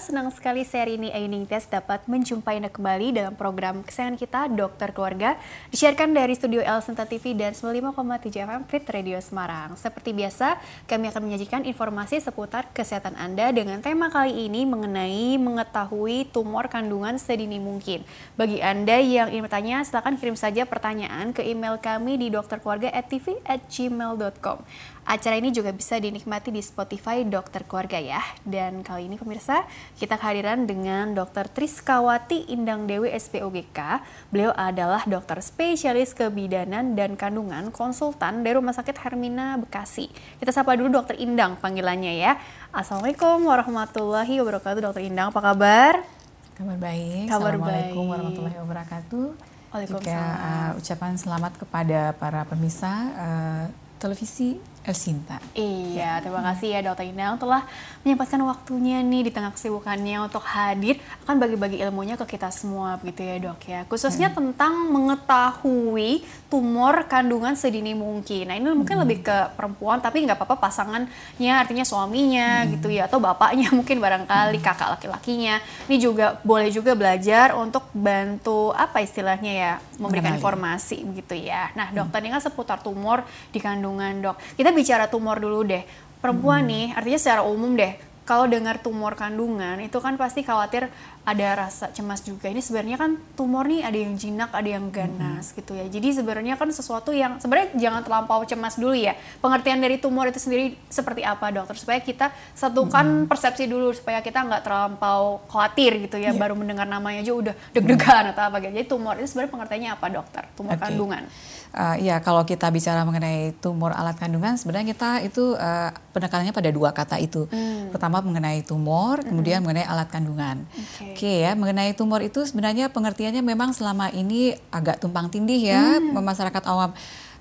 Senang sekali seri ini Aining Test dapat menjumpai Anda kembali dalam program kesayangan kita Dokter Keluarga disiarkan dari studio El Senta TV dan 95,7 FM Fit Radio Semarang. Seperti biasa, kami akan menyajikan informasi seputar kesehatan Anda dengan tema kali ini mengenai mengetahui tumor kandungan sedini mungkin. Bagi Anda yang ingin bertanya, silakan kirim saja pertanyaan ke email kami di dokterkeluarga@tv@gmail.com. Acara ini juga bisa dinikmati di Spotify Dokter Keluarga ya. Dan kali ini pemirsa, kita kehadiran dengan Dr. Triskawati Indang Dewi SPOGK. Beliau adalah dokter spesialis kebidanan dan kandungan konsultan dari Rumah Sakit Hermina Bekasi. Kita sapa dulu Dokter Indang panggilannya ya. Assalamualaikum warahmatullahi wabarakatuh Dokter Indang, apa kabar? Kabar baik. Kabar Assalamualaikum baik. warahmatullahi wabarakatuh. Waalaikumsalam. Juga uh, ucapan selamat kepada para pemirsa uh, televisi El Sinta. Iya, terima kasih ya Dokter Indang telah menyempatkan waktunya nih di tengah kesibukannya untuk hadir akan bagi-bagi ilmunya ke kita semua begitu ya dok ya. Khususnya tentang mengetahui tumor kandungan sedini mungkin. Nah ini mungkin lebih ke perempuan tapi nggak apa-apa pasangannya artinya suaminya gitu ya atau bapaknya mungkin barangkali kakak laki-lakinya. Ini juga boleh juga belajar untuk bantu apa istilahnya ya memberikan Mengenali. informasi begitu ya. Nah dokter ini kan seputar tumor di kandungan dok. Kita bicara tumor dulu deh. Perempuan nih, artinya secara umum deh, kalau dengar tumor kandungan itu kan pasti khawatir ada rasa cemas juga. Ini sebenarnya kan tumor nih ada yang jinak, ada yang ganas gitu ya. Jadi sebenarnya kan sesuatu yang sebenarnya jangan terlampau cemas dulu ya. Pengertian dari tumor itu sendiri seperti apa dokter supaya kita satukan persepsi dulu supaya kita nggak terlampau khawatir gitu ya. Iya. Baru mendengar namanya aja udah deg-degan atau apa gitu. Jadi tumor itu sebenarnya pengertiannya apa dokter? Tumor Oke. kandungan. Uh, ya kalau kita bicara mengenai tumor alat kandungan, sebenarnya kita itu uh, penekanannya pada dua kata itu. Pertama mengenai tumor, kemudian mengenai alat kandungan. Oke. Oke ya, mengenai tumor itu sebenarnya pengertiannya memang selama ini agak tumpang tindih ya masyarakat awam.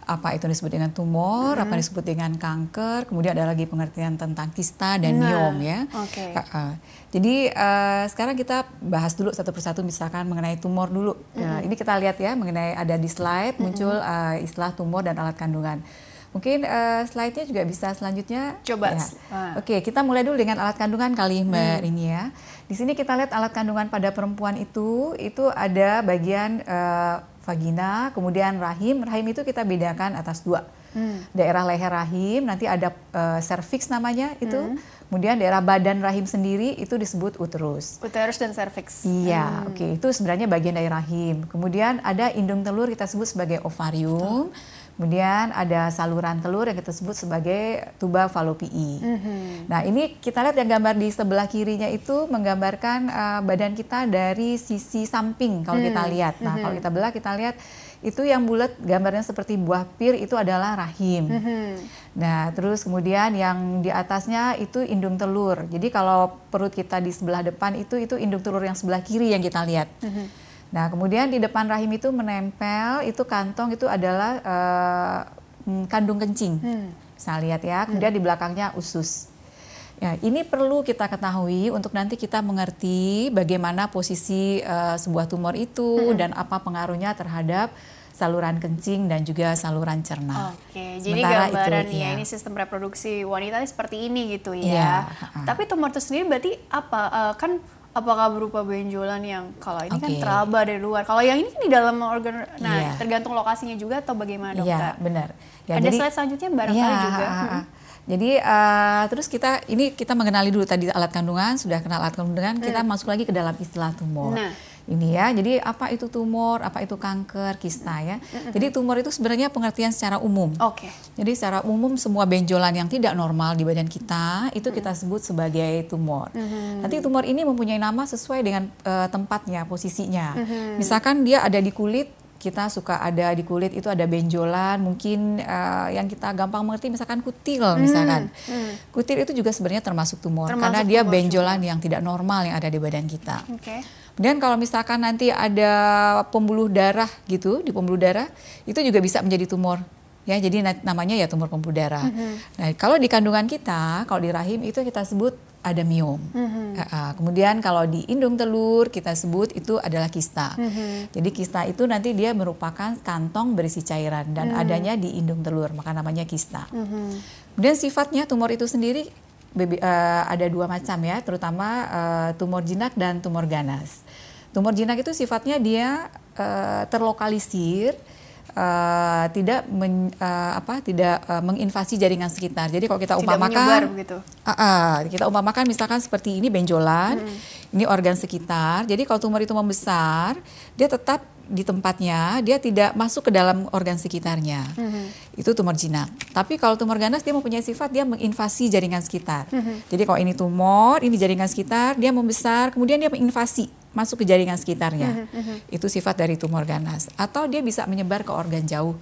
Apa itu disebut dengan tumor, apa disebut dengan kanker, kemudian ada lagi pengertian tentang kista dan Nah, miom ya. oke. Uh, uh. Jadi uh, sekarang kita bahas dulu satu persatu misalkan mengenai tumor dulu. Nah, ini kita lihat ya mengenai ada di slide muncul uh, istilah tumor dan alat kandungan. Mungkin uh, slide-nya juga bisa selanjutnya. Coba. Ya. Ah. Oke, kita mulai dulu dengan alat kandungan kali Mbak Rini ya. Di sini kita lihat alat kandungan pada perempuan itu itu ada bagian eh, vagina, kemudian rahim. Rahim itu kita bedakan atas dua. Daerah leher rahim, nanti ada cervix namanya itu. Kemudian daerah badan rahim sendiri itu disebut uterus. Uterus dan cervix. Iya, oke itu sebenarnya bagian dari rahim. Kemudian ada indung telur kita sebut sebagai ovarium. Kemudian ada saluran telur yang kita sebut sebagai tuba falopii. Nah ini kita lihat yang gambar di sebelah kirinya itu menggambarkan uh, badan kita dari sisi samping kalau kita lihat. Nah kalau kita belah kita lihat itu yang bulat gambarnya seperti buah pir itu adalah rahim. Nah, terus kemudian yang di atasnya itu indung telur. Jadi kalau perut kita di sebelah depan itu itu indung telur yang sebelah kiri yang kita lihat. Nah, kemudian di depan rahim itu menempel itu kantong itu adalah mm, kandung kencing. Bisa lihat ya. Kemudian di belakangnya usus. Ya, ini perlu kita ketahui untuk nanti kita mengerti bagaimana posisi eh, sebuah tumor itu dan apa pengaruhnya terhadap saluran kencing dan juga saluran cerna. Oke, jadi Sementara gambaran itu, ya iya. ini sistem reproduksi wanita seperti ini gitu ya. Ha-ha. Tapi tumor itu sendiri berarti apa? Eh, kan apakah berupa benjolan yang kalau ini kan Oke. teraba dari luar. Kalau yang ini kan di dalam organ. Nah, Iya. tergantung lokasinya juga atau bagaimana dokter? Iya, benar. Ya, Ada jadi- slide selanjutnya barangkali Iya, juga. ha, ha, ha. Hmm. Jadi eh, terus kita ini kita mengenali dulu tadi alat kandungan, sudah kenal alat kandungan, kita masuk lagi ke dalam istilah tumor. Nah. Ini ya, jadi apa itu tumor, apa itu kanker, kista ya. Jadi tumor itu sebenarnya pengertian secara umum. Oke. Jadi secara umum semua benjolan yang tidak normal di badan kita itu kita sebut sebagai tumor. Nanti tumor ini mempunyai nama sesuai dengan eh, tempatnya, posisinya. Misalkan dia ada di kulit, kita suka ada di kulit itu ada benjolan, mungkin eh, yang kita gampang mengerti misalkan kutil misalkan. Kutil itu juga sebenarnya termasuk tumor Termasuk karena dia tumor benjolan yang tidak normal yang ada di badan kita. Oke. Kemudian kalau misalkan nanti ada pembuluh darah gitu di pembuluh darah itu juga bisa menjadi tumor ya jadi na- namanya ya tumor pembuluh darah. Nah kalau di kandungan kita kalau di rahim itu kita sebut ada miom. Ah. Kemudian kalau di indung telur kita sebut itu adalah kista. Jadi kista itu nanti dia merupakan kantong berisi cairan dan adanya di indung telur maka namanya kista. Kemudian sifatnya tumor itu sendiri baby, uh, ada dua macam ya, terutama uh, tumor jinak dan tumor ganas. Tumor jinak itu sifatnya dia uh, terlokalisir, uh, tidak men, uh, apa tidak uh, menginvasi jaringan sekitar. Jadi kalau kita tidak umpamakan Uh, uh, kita umpamakan misalkan seperti ini benjolan, hmm. ini organ sekitar. Jadi kalau tumor itu membesar, dia tetap di tempatnya, dia tidak masuk ke dalam organ sekitarnya. Hmm. Itu tumor jinak. Tapi kalau tumor ganas dia mempunyai sifat dia menginvasi jaringan sekitar. Hmm. Jadi kalau ini tumor, ini jaringan sekitar, dia membesar, kemudian dia menginvasi masuk ke jaringan sekitarnya. Mm -hmm. Itu sifat dari tumor ganas. Atau dia bisa menyebar ke organ jauh.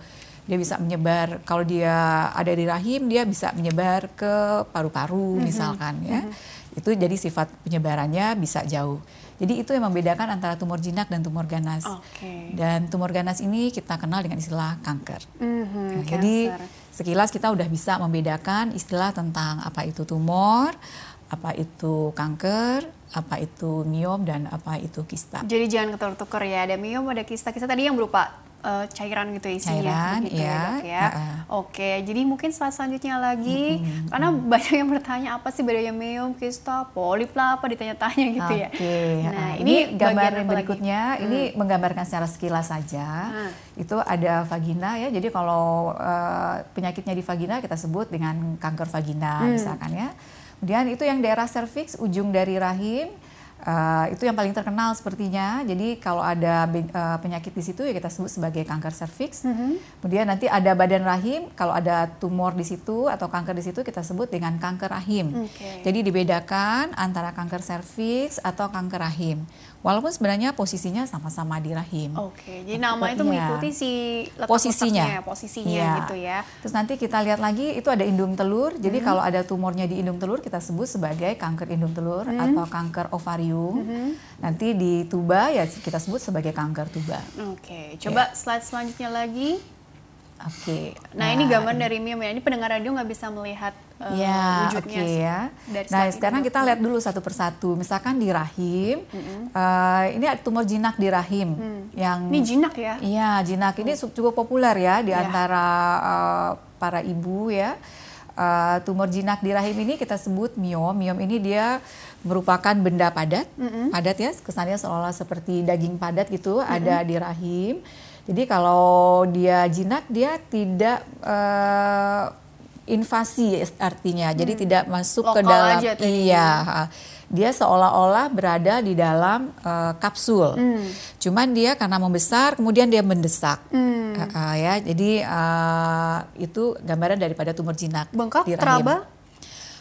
Dia bisa menyebar kalau dia ada di rahim, dia bisa menyebar ke paru-paru -hmm. misalkan ya. -hmm. Itu jadi sifat penyebarannya bisa jauh. Jadi itu yang membedakan antara tumor jinak dan tumor ganas. Okay. Dan tumor ganas ini kita kenal dengan istilah kanker. Mm -hmm, nah, jadi sekilas kita udah bisa membedakan istilah tentang apa itu tumor, apa itu kanker, apa itu miom dan apa itu kista. Jadi jangan ketukar-tukar ya, ada miom, ada kista. Kista tadi yang berupa uh, cairan gitu isinya cairan, begitu ya, ya, ya. Uh -uh. Oke, jadi mungkin slide selanjutnya lagi mm-hmm. karena banyak yang bertanya apa sih bedanya miom, kista, polip lah apa ditanya-tanya gitu okay. ya. Nah, ini, ini gambar yang berikutnya lagi? ini hmm. menggambarkan secara sekilas saja. Hmm. Itu ada vagina ya. Jadi kalau uh, penyakitnya di vagina kita sebut dengan kanker vagina hmm. misalkan ya. Kemudian itu yang daerah serviks, ujung dari rahim, uh, itu yang paling terkenal sepertinya. Jadi kalau ada uh, penyakit di situ ya kita sebut sebagai kanker serviks. Mm -hmm. Kemudian nanti ada badan rahim, kalau ada tumor di situ atau kanker di situ kita sebut dengan kanker rahim. Okay. Jadi dibedakan antara kanker serviks atau kanker rahim. Walaupun sebenarnya posisinya sama-sama di rahim. Oke, jadi nama itu iya. mengikuti si letak posisinya, posisinya ya. gitu ya. Terus nanti kita lihat lagi itu ada indung telur. Jadi hmm. kalau ada tumornya di indung telur kita sebut sebagai kanker indung telur hmm. atau kanker ovarium. Hmm. Nanti di tuba ya kita sebut sebagai kanker tuba. Oke, coba ya. slide selanjutnya lagi. Oke. Nah, nah ini gambar dari Miom ya. Ini pendengar radio nggak bisa melihat uh, ya, wujudnya. Okay, ya. Nah sekarang kita lihat dulu satu persatu. Misalkan di rahim, mm -hmm. uh, ini ada tumor jinak di rahim. Mm. Yang ini jinak ya? Iya jinak. Ini oh. cukup populer ya di yeah. antara uh, para ibu ya. Uh, tumor jinak di rahim ini kita sebut miom. Miom ini dia merupakan benda padat, mm -hmm. padat ya. Kesannya seolah seperti daging padat gitu mm -hmm. ada di rahim. Jadi kalau dia jinak dia tidak uh, invasi artinya. Hmm. Jadi tidak masuk Lokal ke dalam aja iya. Dia seolah-olah berada di dalam uh, kapsul. Hmm. Cuman dia karena membesar kemudian dia mendesak. Hmm. Uh, uh, ya. Jadi uh, itu gambaran daripada tumor jinak Bengkak, di rahim. Teraba?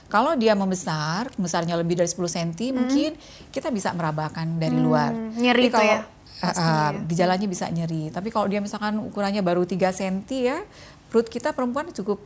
Kalau dia membesar, besarnya lebih dari 10 cm, hmm. mungkin kita bisa merabakan dari hmm. luar. Nyeri itu ya? Uh, gejalanya bisa nyeri. Tapi kalau dia misalkan ukurannya baru 3 cm ya, perut kita perempuan cukup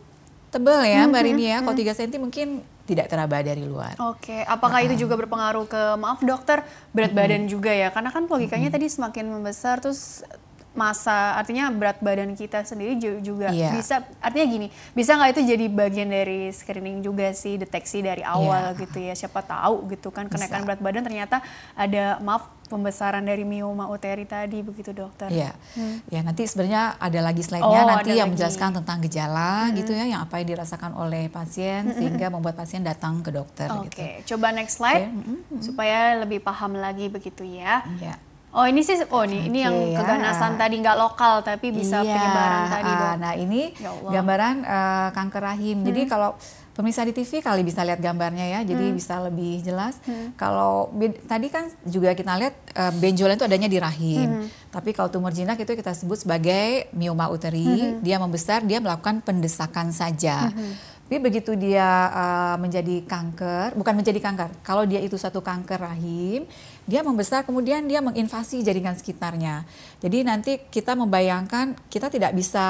tebal ya Mbak Rini ya. Kalau 3 cm mungkin tidak teraba dari luar. Oke, apakah uh, itu juga berpengaruh ke maaf dokter berat uh, badan juga ya? Karena kan logikanya uh, tadi semakin membesar terus masa artinya berat badan kita sendiri juga yeah. bisa artinya gini bisa nggak itu jadi bagian dari screening juga sih deteksi dari awal yeah. gitu ya siapa tahu gitu kan kenaikan berat badan ternyata ada maaf pembesaran dari mioma uteri tadi begitu dokter. Iya. Hmm. Ya nanti sebenarnya ada lagi slide-nya oh, nanti yang lagi. menjelaskan tentang gejala hmm. gitu ya yang apa yang dirasakan oleh pasien hmm. sehingga membuat pasien datang ke dokter Oke, okay. gitu. coba next slide okay. hmm. supaya lebih paham lagi begitu ya. Iya. Oh ini sih, oh ini, okay, ini yang ya. keganasan tadi nggak lokal tapi bisa iya, penyebaran tadi dok. Nah ini ya gambaran uh, kanker rahim. Hmm. Jadi kalau pemirsa di TV kali bisa lihat gambarnya ya, jadi hmm. bisa lebih jelas. Hmm. Kalau tadi kan juga kita lihat uh, benjolan itu adanya di rahim. Hmm. Tapi kalau tumor jinak itu kita sebut sebagai mioma uteri. Hmm. Dia membesar, dia melakukan pendesakan saja. Hmm. Tapi begitu dia uh, menjadi kanker, bukan menjadi kanker, kalau dia itu satu kanker rahim, dia membesar kemudian dia menginvasi jaringan sekitarnya. Jadi nanti kita membayangkan kita tidak bisa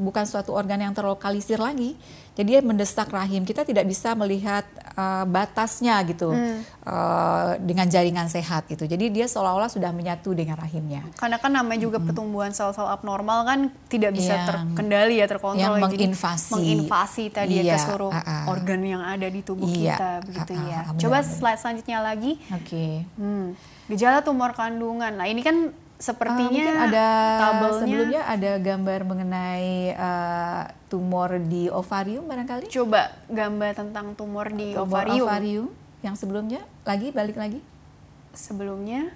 bukan suatu organ yang terlokalisir lagi. Jadi dia mendesak rahim. Kita tidak bisa melihat uh, batasnya gitu hmm. uh, dengan jaringan sehat gitu. Jadi dia seolah-olah sudah menyatu dengan rahimnya. Karena kan namanya juga hmm. pertumbuhan sel-sel abnormal kan tidak bisa yang, terkendali ya terkontrol. Yang ya. menginvasi. menginvasi tadi iya, ya ke iya, seluruh uh, uh. organ yang ada di tubuh iya, kita begitu uh, uh, ya. Coba slide selanjutnya lagi. Oke. Okay. Hmm. Gejala tumor kandungan. Nah ini kan sepertinya uh, ada tabelnya sebelumnya ada gambar mengenai uh, tumor di ovarium barangkali. Coba gambar tentang tumor di tumor ovarium. ovarium yang sebelumnya lagi balik lagi. Sebelumnya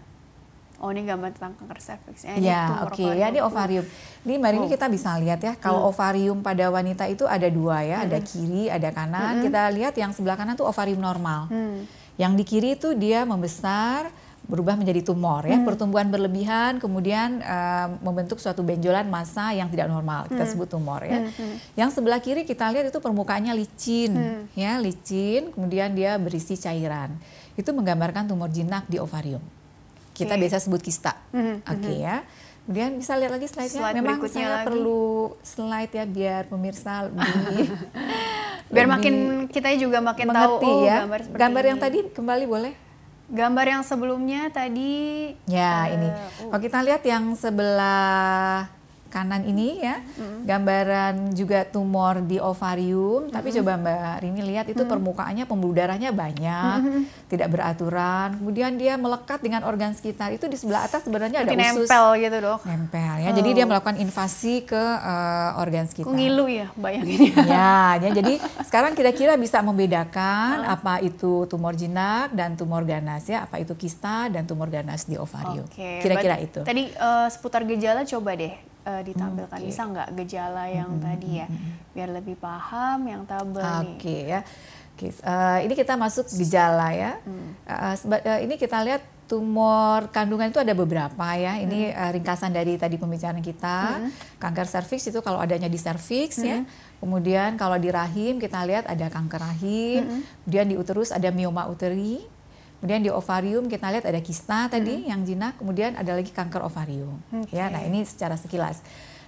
Oh ini gambar tentang kanker serviks. Eh, ya, oke. Okay. Ya ini ovarium. Ini mari oh. ini kita bisa lihat ya. Kalau hmm. ovarium pada wanita itu ada dua ya, hmm. ada kiri, ada kanan. Hmm. Kita lihat yang sebelah kanan tuh ovarium normal. Hmm. Yang di kiri itu dia membesar, berubah menjadi tumor ya, hmm. pertumbuhan berlebihan, kemudian uh, membentuk suatu benjolan massa yang tidak normal. Kita hmm. sebut tumor ya. Hmm. Hmm. Yang sebelah kiri kita lihat itu permukaannya licin, hmm. ya licin, kemudian dia berisi cairan. Itu menggambarkan tumor jinak di ovarium kita okay. biasa sebut kista. Mm-hmm. Oke okay, ya. Kemudian bisa lihat lagi slide-nya. Slide Memang saya lagi. perlu slide ya biar pemirsa lebih biar lebih makin kita juga makin tahu oh, ya. gambar Gambar ini. yang tadi kembali boleh? Gambar yang sebelumnya tadi Ya, uh, ini. Oh, kita lihat yang sebelah kanan ini ya mm-hmm. gambaran juga tumor di ovarium mm-hmm. tapi coba Mbak Rini lihat itu mm-hmm. permukaannya pembuluh darahnya banyak mm-hmm. tidak beraturan kemudian dia melekat dengan organ sekitar itu di sebelah atas sebenarnya ada usus nempel gitu dok nempel ya oh. jadi dia melakukan invasi ke uh, organ sekitar ngilu ya bayangin ya, ya jadi sekarang kira-kira bisa membedakan oh. apa itu tumor jinak dan tumor ganas ya apa itu kista dan tumor ganas di ovarium okay. kira-kira itu tadi uh, seputar gejala coba deh uh, ditampilkan okay. bisa nggak gejala yang hmm, tadi ya biar lebih paham yang tabel okay, nih. Oke ya. Oke, uh, ini kita masuk gejala ya. Hmm. Uh, uh, ini kita lihat tumor kandungan itu ada beberapa ya. Ini hmm. uh, ringkasan dari tadi pembicaraan kita. Hmm. Kanker serviks itu kalau adanya di serviks ya. hmm. ya. Kemudian kalau di rahim kita lihat ada kanker rahim. Hmm. Kemudian di uterus ada mioma uteri. Kemudian di ovarium kita lihat ada kista tadi hmm. yang jinak, kemudian ada lagi kanker ovarium. Okay. Ya, nah ini secara sekilas.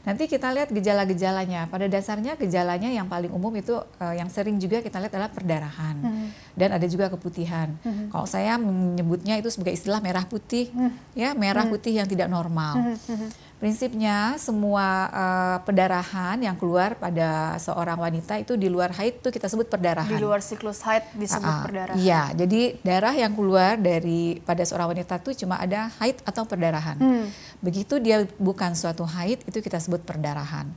Nanti kita lihat gejala-gejalanya. Pada dasarnya gejalanya yang paling umum itu uh, yang sering juga kita lihat adalah perdarahan hmm. dan ada juga keputihan. Hmm. Kalau saya menyebutnya itu sebagai istilah merah putih, hmm. ya merah hmm. putih yang tidak normal. Hmm. Prinsipnya semua uh, pendarahan yang keluar pada seorang wanita itu di luar haid itu kita sebut perdarahan. Di luar siklus haid disebut uh, uh, perdarahan. Iya, jadi darah yang keluar dari pada seorang wanita itu cuma ada haid atau perdarahan. Hmm. Begitu dia bukan suatu haid itu kita sebut perdarahan.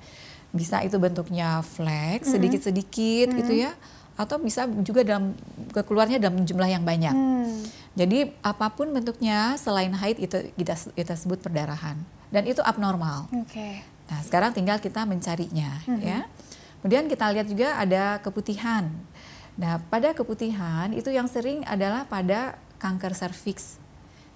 Bisa itu bentuknya flek hmm. sedikit-sedikit hmm. gitu ya atau bisa juga dalam keluarnya dalam jumlah yang banyak. Hmm. Jadi apa pun bentuknya selain haid itu kita kita sebut perdarahan dan itu abnormal. Okay. Nah, sekarang tinggal kita mencarinya mm -hmm. ya. Kemudian kita lihat juga ada keputihan. Nah, pada keputihan itu yang sering adalah pada kanker serviks.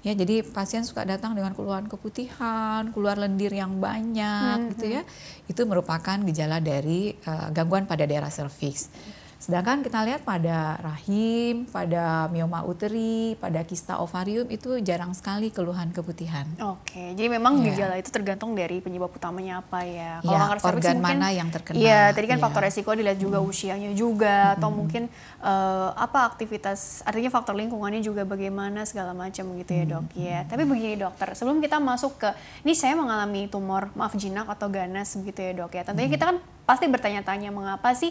Ya, jadi pasien suka datang dengan keluhan keputihan, keluar lendir yang banyak mm -hmm. gitu ya. Itu merupakan gejala dari uh, gangguan pada daerah serviks. Sedangkan kita lihat pada rahim, pada mioma uteri, pada kista ovarium itu jarang sekali keluhan keputihan. Oke, jadi memang yeah. gejala itu tergantung dari penyebab utamanya apa ya. Kalau yeah, kanker organ mungkin, mana yang terkena. Iya, tadi kan yeah. faktor resiko dilihat juga hmm. usianya juga hmm. atau mungkin uh, apa aktivitas, artinya faktor lingkungannya juga bagaimana segala macam gitu ya dok. Hmm. Ya, tapi begini dokter, sebelum kita masuk ke, ini saya mengalami tumor maaf jinak atau ganas gitu ya dok ya. Tentunya hmm. kita kan pasti bertanya-tanya mengapa sih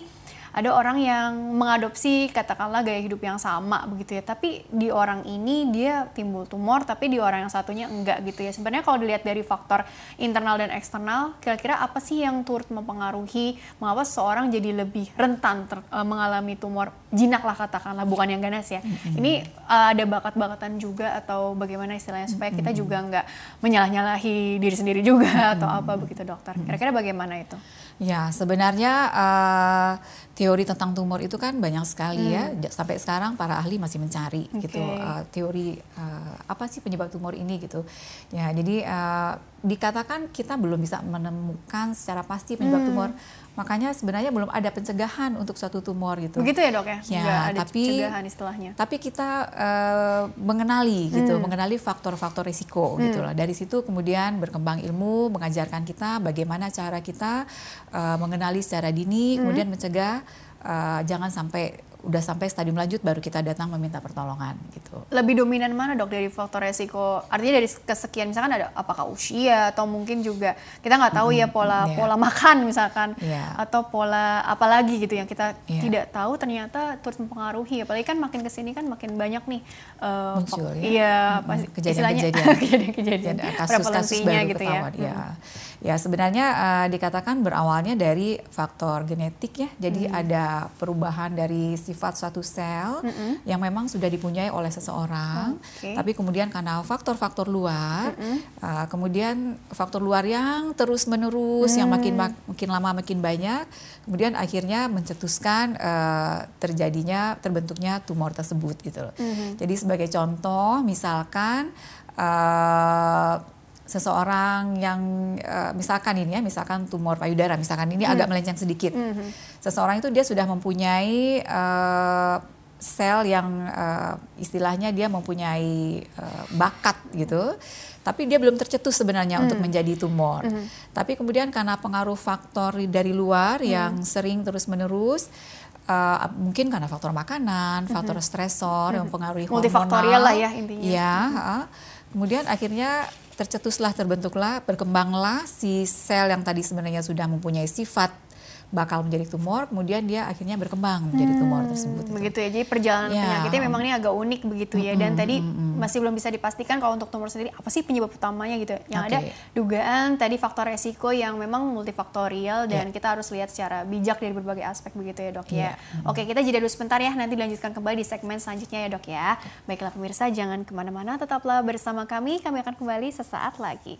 ada orang yang mengadopsi katakanlah gaya hidup yang sama begitu ya. Tapi di orang ini dia timbul tumor tapi di orang yang satunya enggak gitu ya. Sebenarnya kalau dilihat dari faktor internal dan eksternal kira-kira apa sih yang turut mempengaruhi mengapa seseorang jadi lebih rentan ter, uh, mengalami tumor jinak lah katakanlah bukan yang ganas ya? Mm-hmm. ini uh, ada bakat-bakatan juga atau bagaimana istilahnya supaya kita juga enggak menyalah-nyalahi diri sendiri juga atau apa begitu dokter? Kira-kira bagaimana itu Ya, sebenarnya uh, teori tentang tumor itu kan banyak sekali ya. hmm. ya. Sampai sekarang para ahli masih mencari okay. gitu uh, teori uh, apa sih penyebab tumor ini gitu. Ya, jadi uh, dikatakan kita belum bisa menemukan secara pasti penyebab hmm. tumor Makanya sebenarnya belum ada pencegahan untuk suatu tumor gitu. Begitu ya dok ya? Ya, ada tapi pencegahan istilahnya. Tapi kita uh, mengenali gitu, hmm. mengenali faktor-faktor risiko hmm. gitu lah. Dari situ kemudian berkembang ilmu, mengajarkan kita bagaimana cara kita uh, mengenali secara dini, hmm. kemudian mencegah uh, jangan sampai udah sampai stadium lanjut baru kita datang meminta pertolongan gitu. Lebih dominan mana dok dari faktor resiko? Artinya dari kesekian misalkan ada apakah usia atau mungkin juga kita nggak tahu ya pola yeah. pola makan misalkan yeah. atau pola apalagi gitu yang kita yeah. tidak tahu ternyata turut mempengaruhi. Apalagi kan makin ke sini kan makin banyak nih uh, muncul ya. Iya, kejadian-kejadian kejadian-kejadian kasus-kasus baru gitu ya. Hmm. Ya. Ya sebenarnya uh, dikatakan berawalnya dari faktor genetik ya. Jadi hmm. ada perubahan dari sifat suatu sel hmm. yang memang sudah dipunyai oleh seseorang, okay. tapi kemudian karena faktor-faktor luar, hmm. uh, kemudian faktor luar yang terus menerus hmm. yang makin makin lama makin banyak, kemudian akhirnya mencetuskan uh, terjadinya terbentuknya tumor tersebut gitu loh. Hmm. Jadi sebagai contoh misalkan uh, seseorang yang uh, misalkan ini ya, misalkan tumor payudara, misalkan ini hmm. agak melenceng sedikit. Hmm. Seseorang itu dia sudah mempunyai uh, sel yang uh, istilahnya dia mempunyai uh, bakat gitu, tapi dia belum tercetus sebenarnya hmm. untuk menjadi tumor. Hmm. Tapi kemudian karena pengaruh faktor dari luar hmm. yang sering terus menerus. Uh, mungkin karena faktor makanan, faktor hmm. stresor yang mempengaruhi hormonal. Multifaktorial lah ya intinya. Ya, uh, kemudian akhirnya tercetuslah, terbentuklah, berkembanglah si sel yang tadi sebenarnya sudah mempunyai sifat bakal menjadi tumor, kemudian dia akhirnya berkembang menjadi tumor hmm, tersebut. Begitu ya, jadi perjalanan ya. penyakitnya memang ini agak unik begitu ya. Dan hmm, tadi hmm, masih belum bisa dipastikan kalau untuk tumor sendiri apa sih penyebab utamanya gitu. Yang okay. ada dugaan tadi faktor resiko yang memang multifaktorial dan yeah. kita harus lihat secara bijak dari berbagai aspek begitu ya dok ya. Yeah. Oke kita jeda dulu sebentar ya, nanti dilanjutkan kembali di segmen selanjutnya ya dok ya. Baiklah pemirsa, jangan ke mana-mana, tetaplah bersama kami. Kami akan kembali sesaat lagi.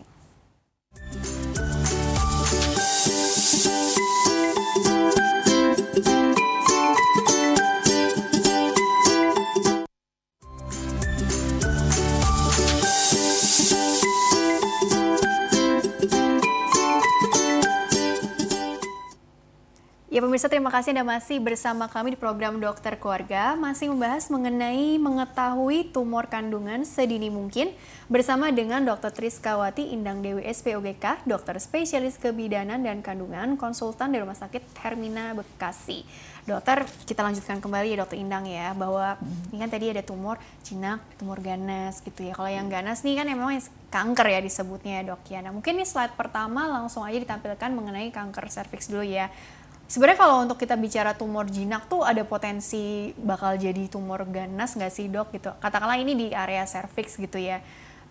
Ya pemirsa terima kasih Anda masih bersama kami di program Dokter Keluarga masih membahas mengenai mengetahui tumor kandungan sedini mungkin bersama dengan Dr. Triskawati Indang Dewi SPOGK, dokter spesialis kebidanan dan kandungan, konsultan di Rumah Sakit Hermina Bekasi. Dokter, kita lanjutkan kembali ya Dokter Indang ya bahwa hmm. ini kan tadi ada tumor jinak, tumor ganas gitu ya. Kalau yang ganas nih kan memang kanker ya disebutnya ya dok ya. Nah mungkin nih slide pertama langsung aja ditampilkan mengenai kanker serviks dulu ya. Sebenarnya kalau untuk kita bicara tumor jinak tuh ada potensi bakal jadi tumor ganas nggak sih dok gitu? Katakanlah ini di area cervix gitu ya.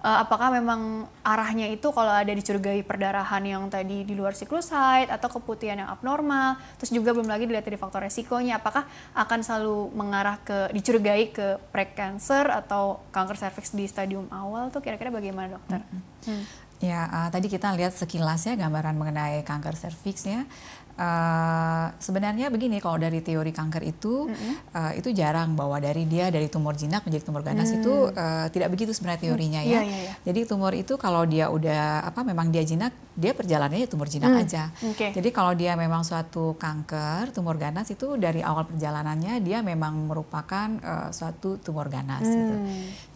Uh, apakah memang arahnya itu kalau ada dicurigai perdarahan yang tadi di luar siklus haid atau keputihan yang abnormal, terus juga belum lagi dilihat dari faktor resikonya, apakah akan selalu mengarah ke dicurigai ke precancer atau kanker cervix di stadium awal tuh kira-kira bagaimana dokter? Hmm. Hmm. Ya, uh, tadi kita lihat sekilas ya gambaran mengenai kanker serviks ya. Uh, sebenarnya begini kalau dari teori kanker itu mm -hmm. uh, itu jarang bahwa dari dia dari tumor jinak menjadi tumor ganas mm. itu uh, tidak begitu sebenarnya teorinya mm. ya. Yeah, yeah, yeah. Jadi tumor itu kalau dia udah apa memang dia jinak dia perjalanannya tumor jinak mm. aja. Okay. Jadi kalau dia memang suatu kanker tumor ganas itu dari awal perjalanannya dia memang merupakan uh, suatu tumor ganas mm. gitu.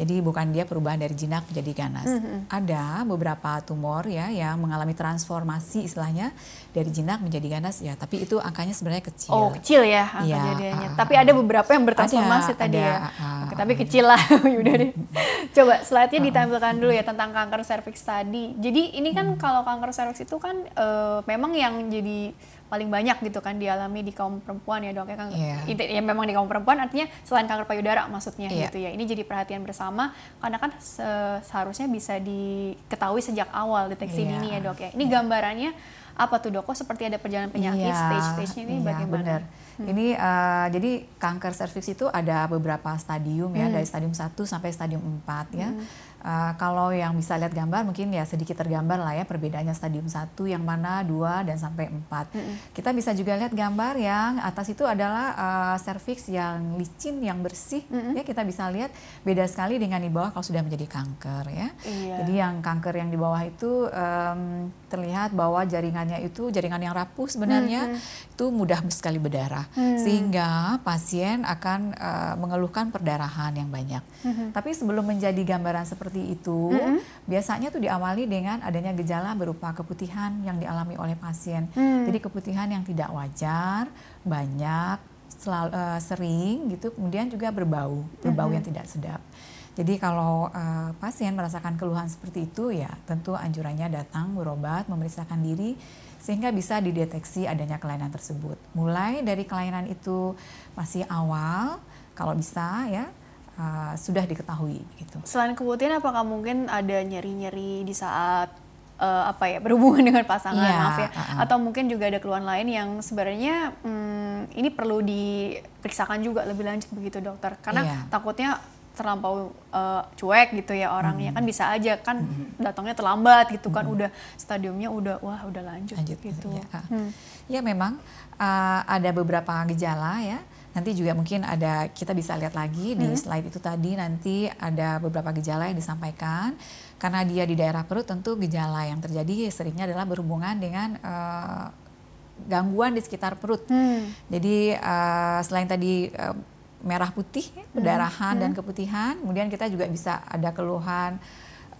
Jadi bukan dia perubahan dari jinak menjadi ganas. Mm -hmm. Ada beberapa tumor ya yang mengalami transformasi istilahnya dari jinak menjadi ganas ya, tapi itu angkanya sebenarnya kecil. Oh, kecil ya angka ya, jadiannya. Uh, tapi ada beberapa yang bertransformasi ada, tadi ada, ya. Uh, Oke, tapi kecil lah. Udah deh. Coba slide-nya ditampilkan dulu ya tentang kanker serviks tadi. Jadi ini kan hmm. kalau kanker serviks itu kan uh, memang yang jadi paling banyak gitu kan dialami di kaum perempuan ya dok ya kan yeah. ya memang di kaum perempuan artinya selain kanker payudara maksudnya yeah. gitu ya ini jadi perhatian bersama karena kan seharusnya bisa diketahui sejak awal deteksi yeah. dini ya dok ya ini yeah. gambarannya apa tuh dok? Kok seperti ada perjalanan penyakit yeah, stage-stage ini yeah, bagaimana? Bener. Hmm. Ini uh, jadi kanker serviks itu ada beberapa stadium ya, hmm. dari stadium 1 sampai stadium 4 ya. Hmm. Uh, kalau yang bisa lihat gambar mungkin ya sedikit tergambar lah ya perbedaannya stadium 1 yang mana 2 dan sampai 4. -hmm. Kita bisa juga lihat gambar yang atas itu adalah uh, cervix yang licin, yang bersih -hmm. ya kita bisa lihat beda sekali dengan di bawah kalau sudah menjadi kanker ya. Iya. Jadi yang kanker yang di bawah itu um, terlihat bahwa jaringannya itu jaringan yang rapuh sebenarnya -hmm. Itu mudah sekali berdarah -hmm. sehingga pasien akan uh, mengeluhkan perdarahan yang banyak. -hmm. Tapi sebelum menjadi gambaran seperti itu, mm -hmm. biasanya itu diawali dengan adanya gejala berupa keputihan yang dialami oleh pasien. Mm. Jadi keputihan yang tidak wajar, banyak, selalu, uh, sering gitu, kemudian juga berbau, berbau mm -hmm. yang tidak sedap. Jadi kalau uh, pasien merasakan keluhan seperti itu ya tentu anjurannya datang berobat, memeriksakan diri sehingga bisa dideteksi adanya kelainan tersebut. Mulai dari kelainan itu masih awal, kalau bisa ya uh, sudah diketahui gitu. Selain keputihan apakah mungkin ada nyeri-nyeri di saat uh, apa ya berhubungan dengan pasangan yeah, maaf ya uh -uh. atau mungkin juga ada keluhan lain yang sebenarnya hmm, ini perlu diperiksakan juga lebih lanjut begitu dokter karena yeah. takutnya terlampau uh, cuek gitu ya orangnya hmm. kan bisa aja kan hmm. datangnya terlambat gitu kan hmm. udah stadiumnya udah wah udah lanjut, lanjut gitu ya, hmm. ya memang uh, ada beberapa gejala ya nanti juga mungkin ada kita bisa lihat lagi hmm. di slide itu tadi nanti ada beberapa gejala yang disampaikan karena dia di daerah perut tentu gejala yang terjadi seringnya adalah berhubungan dengan uh, gangguan di sekitar perut hmm. jadi uh, selain tadi uh, merah putih, perdarahan hmm. dan hmm. keputihan. Kemudian kita juga bisa ada keluhan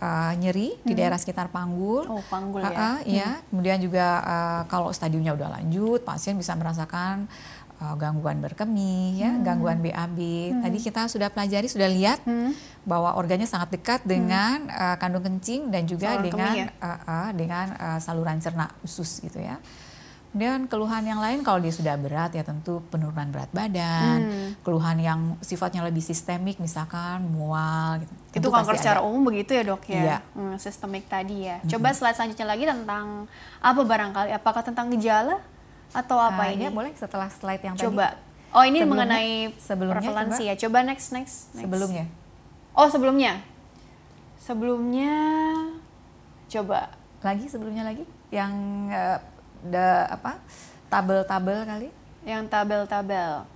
uh, nyeri hmm. di daerah sekitar panggul. Oh, panggul uh, ya. Uh, ya. Kemudian juga uh, kalau stadiumnya udah lanjut, pasien bisa merasakan uh, gangguan berkemih, ya, hmm. gangguan BAB. Hmm. Tadi kita sudah pelajari, sudah lihat hmm. bahwa organnya sangat dekat dengan hmm. uh, kandung kencing dan juga Saluran dengan ya? uh, uh, dengan uh, saluran cerna usus gitu ya. Kemudian keluhan yang lain kalau dia sudah berat ya tentu penurunan berat badan, hmm. keluhan yang sifatnya lebih sistemik misalkan mual gitu. Itu kanker secara ada. umum begitu ya dok ya, iya. hmm, sistemik tadi ya. Coba hmm. slide selanjutnya lagi tentang apa barangkali, apakah tentang gejala atau apa uh, ini? Ya boleh setelah slide yang coba. tadi. Coba. Oh ini sebelumnya, mengenai sebelumnya, prevalensi coba. ya. Coba next, next next. Sebelumnya. Oh sebelumnya. Sebelumnya coba. Lagi sebelumnya lagi yang uh, the apa tabel-tabel kali yang tabel-tabel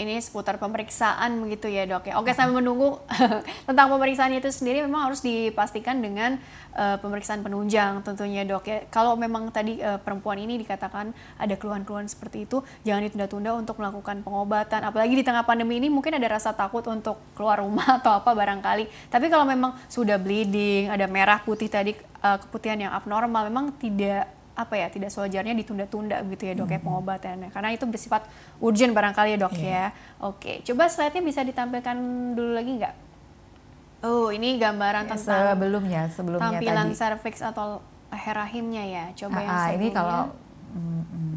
ini seputar pemeriksaan begitu ya dok ya. Oke sambil menunggu tentang pemeriksaan itu sendiri memang harus dipastikan dengan uh, pemeriksaan penunjang tentunya dok ya. Kalau memang tadi uh, perempuan ini dikatakan ada keluhan-keluhan seperti itu, jangan ditunda-tunda untuk melakukan pengobatan. Apalagi di tengah pandemi ini mungkin ada rasa takut untuk keluar rumah atau apa barangkali. Tapi kalau memang sudah bleeding, ada merah putih tadi uh, keputihan yang abnormal, memang tidak apa ya tidak sewajarnya ditunda-tunda gitu ya dok mm -hmm. ya pengobatannya karena itu bersifat urgent barangkali ya dok yeah. ya oke coba slide-nya bisa ditampilkan dulu lagi nggak oh ini gambaran ya, tentang sebelumnya sebelumnya tampilan tadi. cervix atau leher rahimnya ya coba ah, yang ah, sebelumnya ini kalau mm, mm.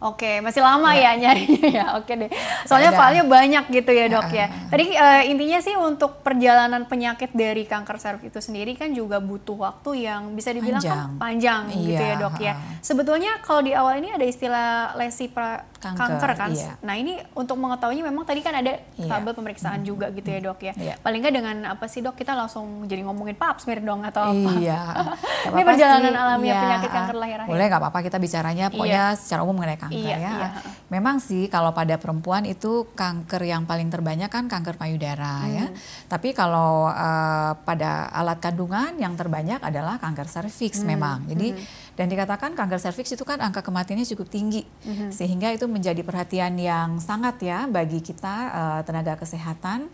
Oke, masih lama ya, ya nyarinya ya. Oke deh. Soalnya filenya banyak gitu ya, Dok ya. Tadi uh, intinya sih untuk perjalanan penyakit dari kanker serviks itu sendiri kan juga butuh waktu yang bisa dibilang panjang, kan panjang iya, gitu ya, Dok ya. Sebetulnya kalau di awal ini ada istilah lesi pra kanker, kanker kan. Iya. Nah, ini untuk mengetahuinya memang tadi kan ada iya. tabel pemeriksaan hmm. juga gitu ya, Dok ya. Iya. Paling nggak dengan apa sih, Dok? Kita langsung jadi ngomongin pap smear dong atau apa? Iya. ini perjalanan alamiah iya. penyakit kanker lahir rahim. Boleh nggak apa-apa kita bicaranya pokoknya iya. secara umum mengenai kanker kanker iya, ya. Iya. Memang sih kalau pada perempuan itu kanker yang paling terbanyak kan kanker payudara hmm. ya. Tapi kalau uh, pada alat kandungan yang terbanyak adalah kanker serviks hmm. memang. Jadi hmm. dan dikatakan kanker serviks itu kan angka kematiannya cukup tinggi hmm. sehingga itu menjadi perhatian yang sangat ya bagi kita uh, tenaga kesehatan.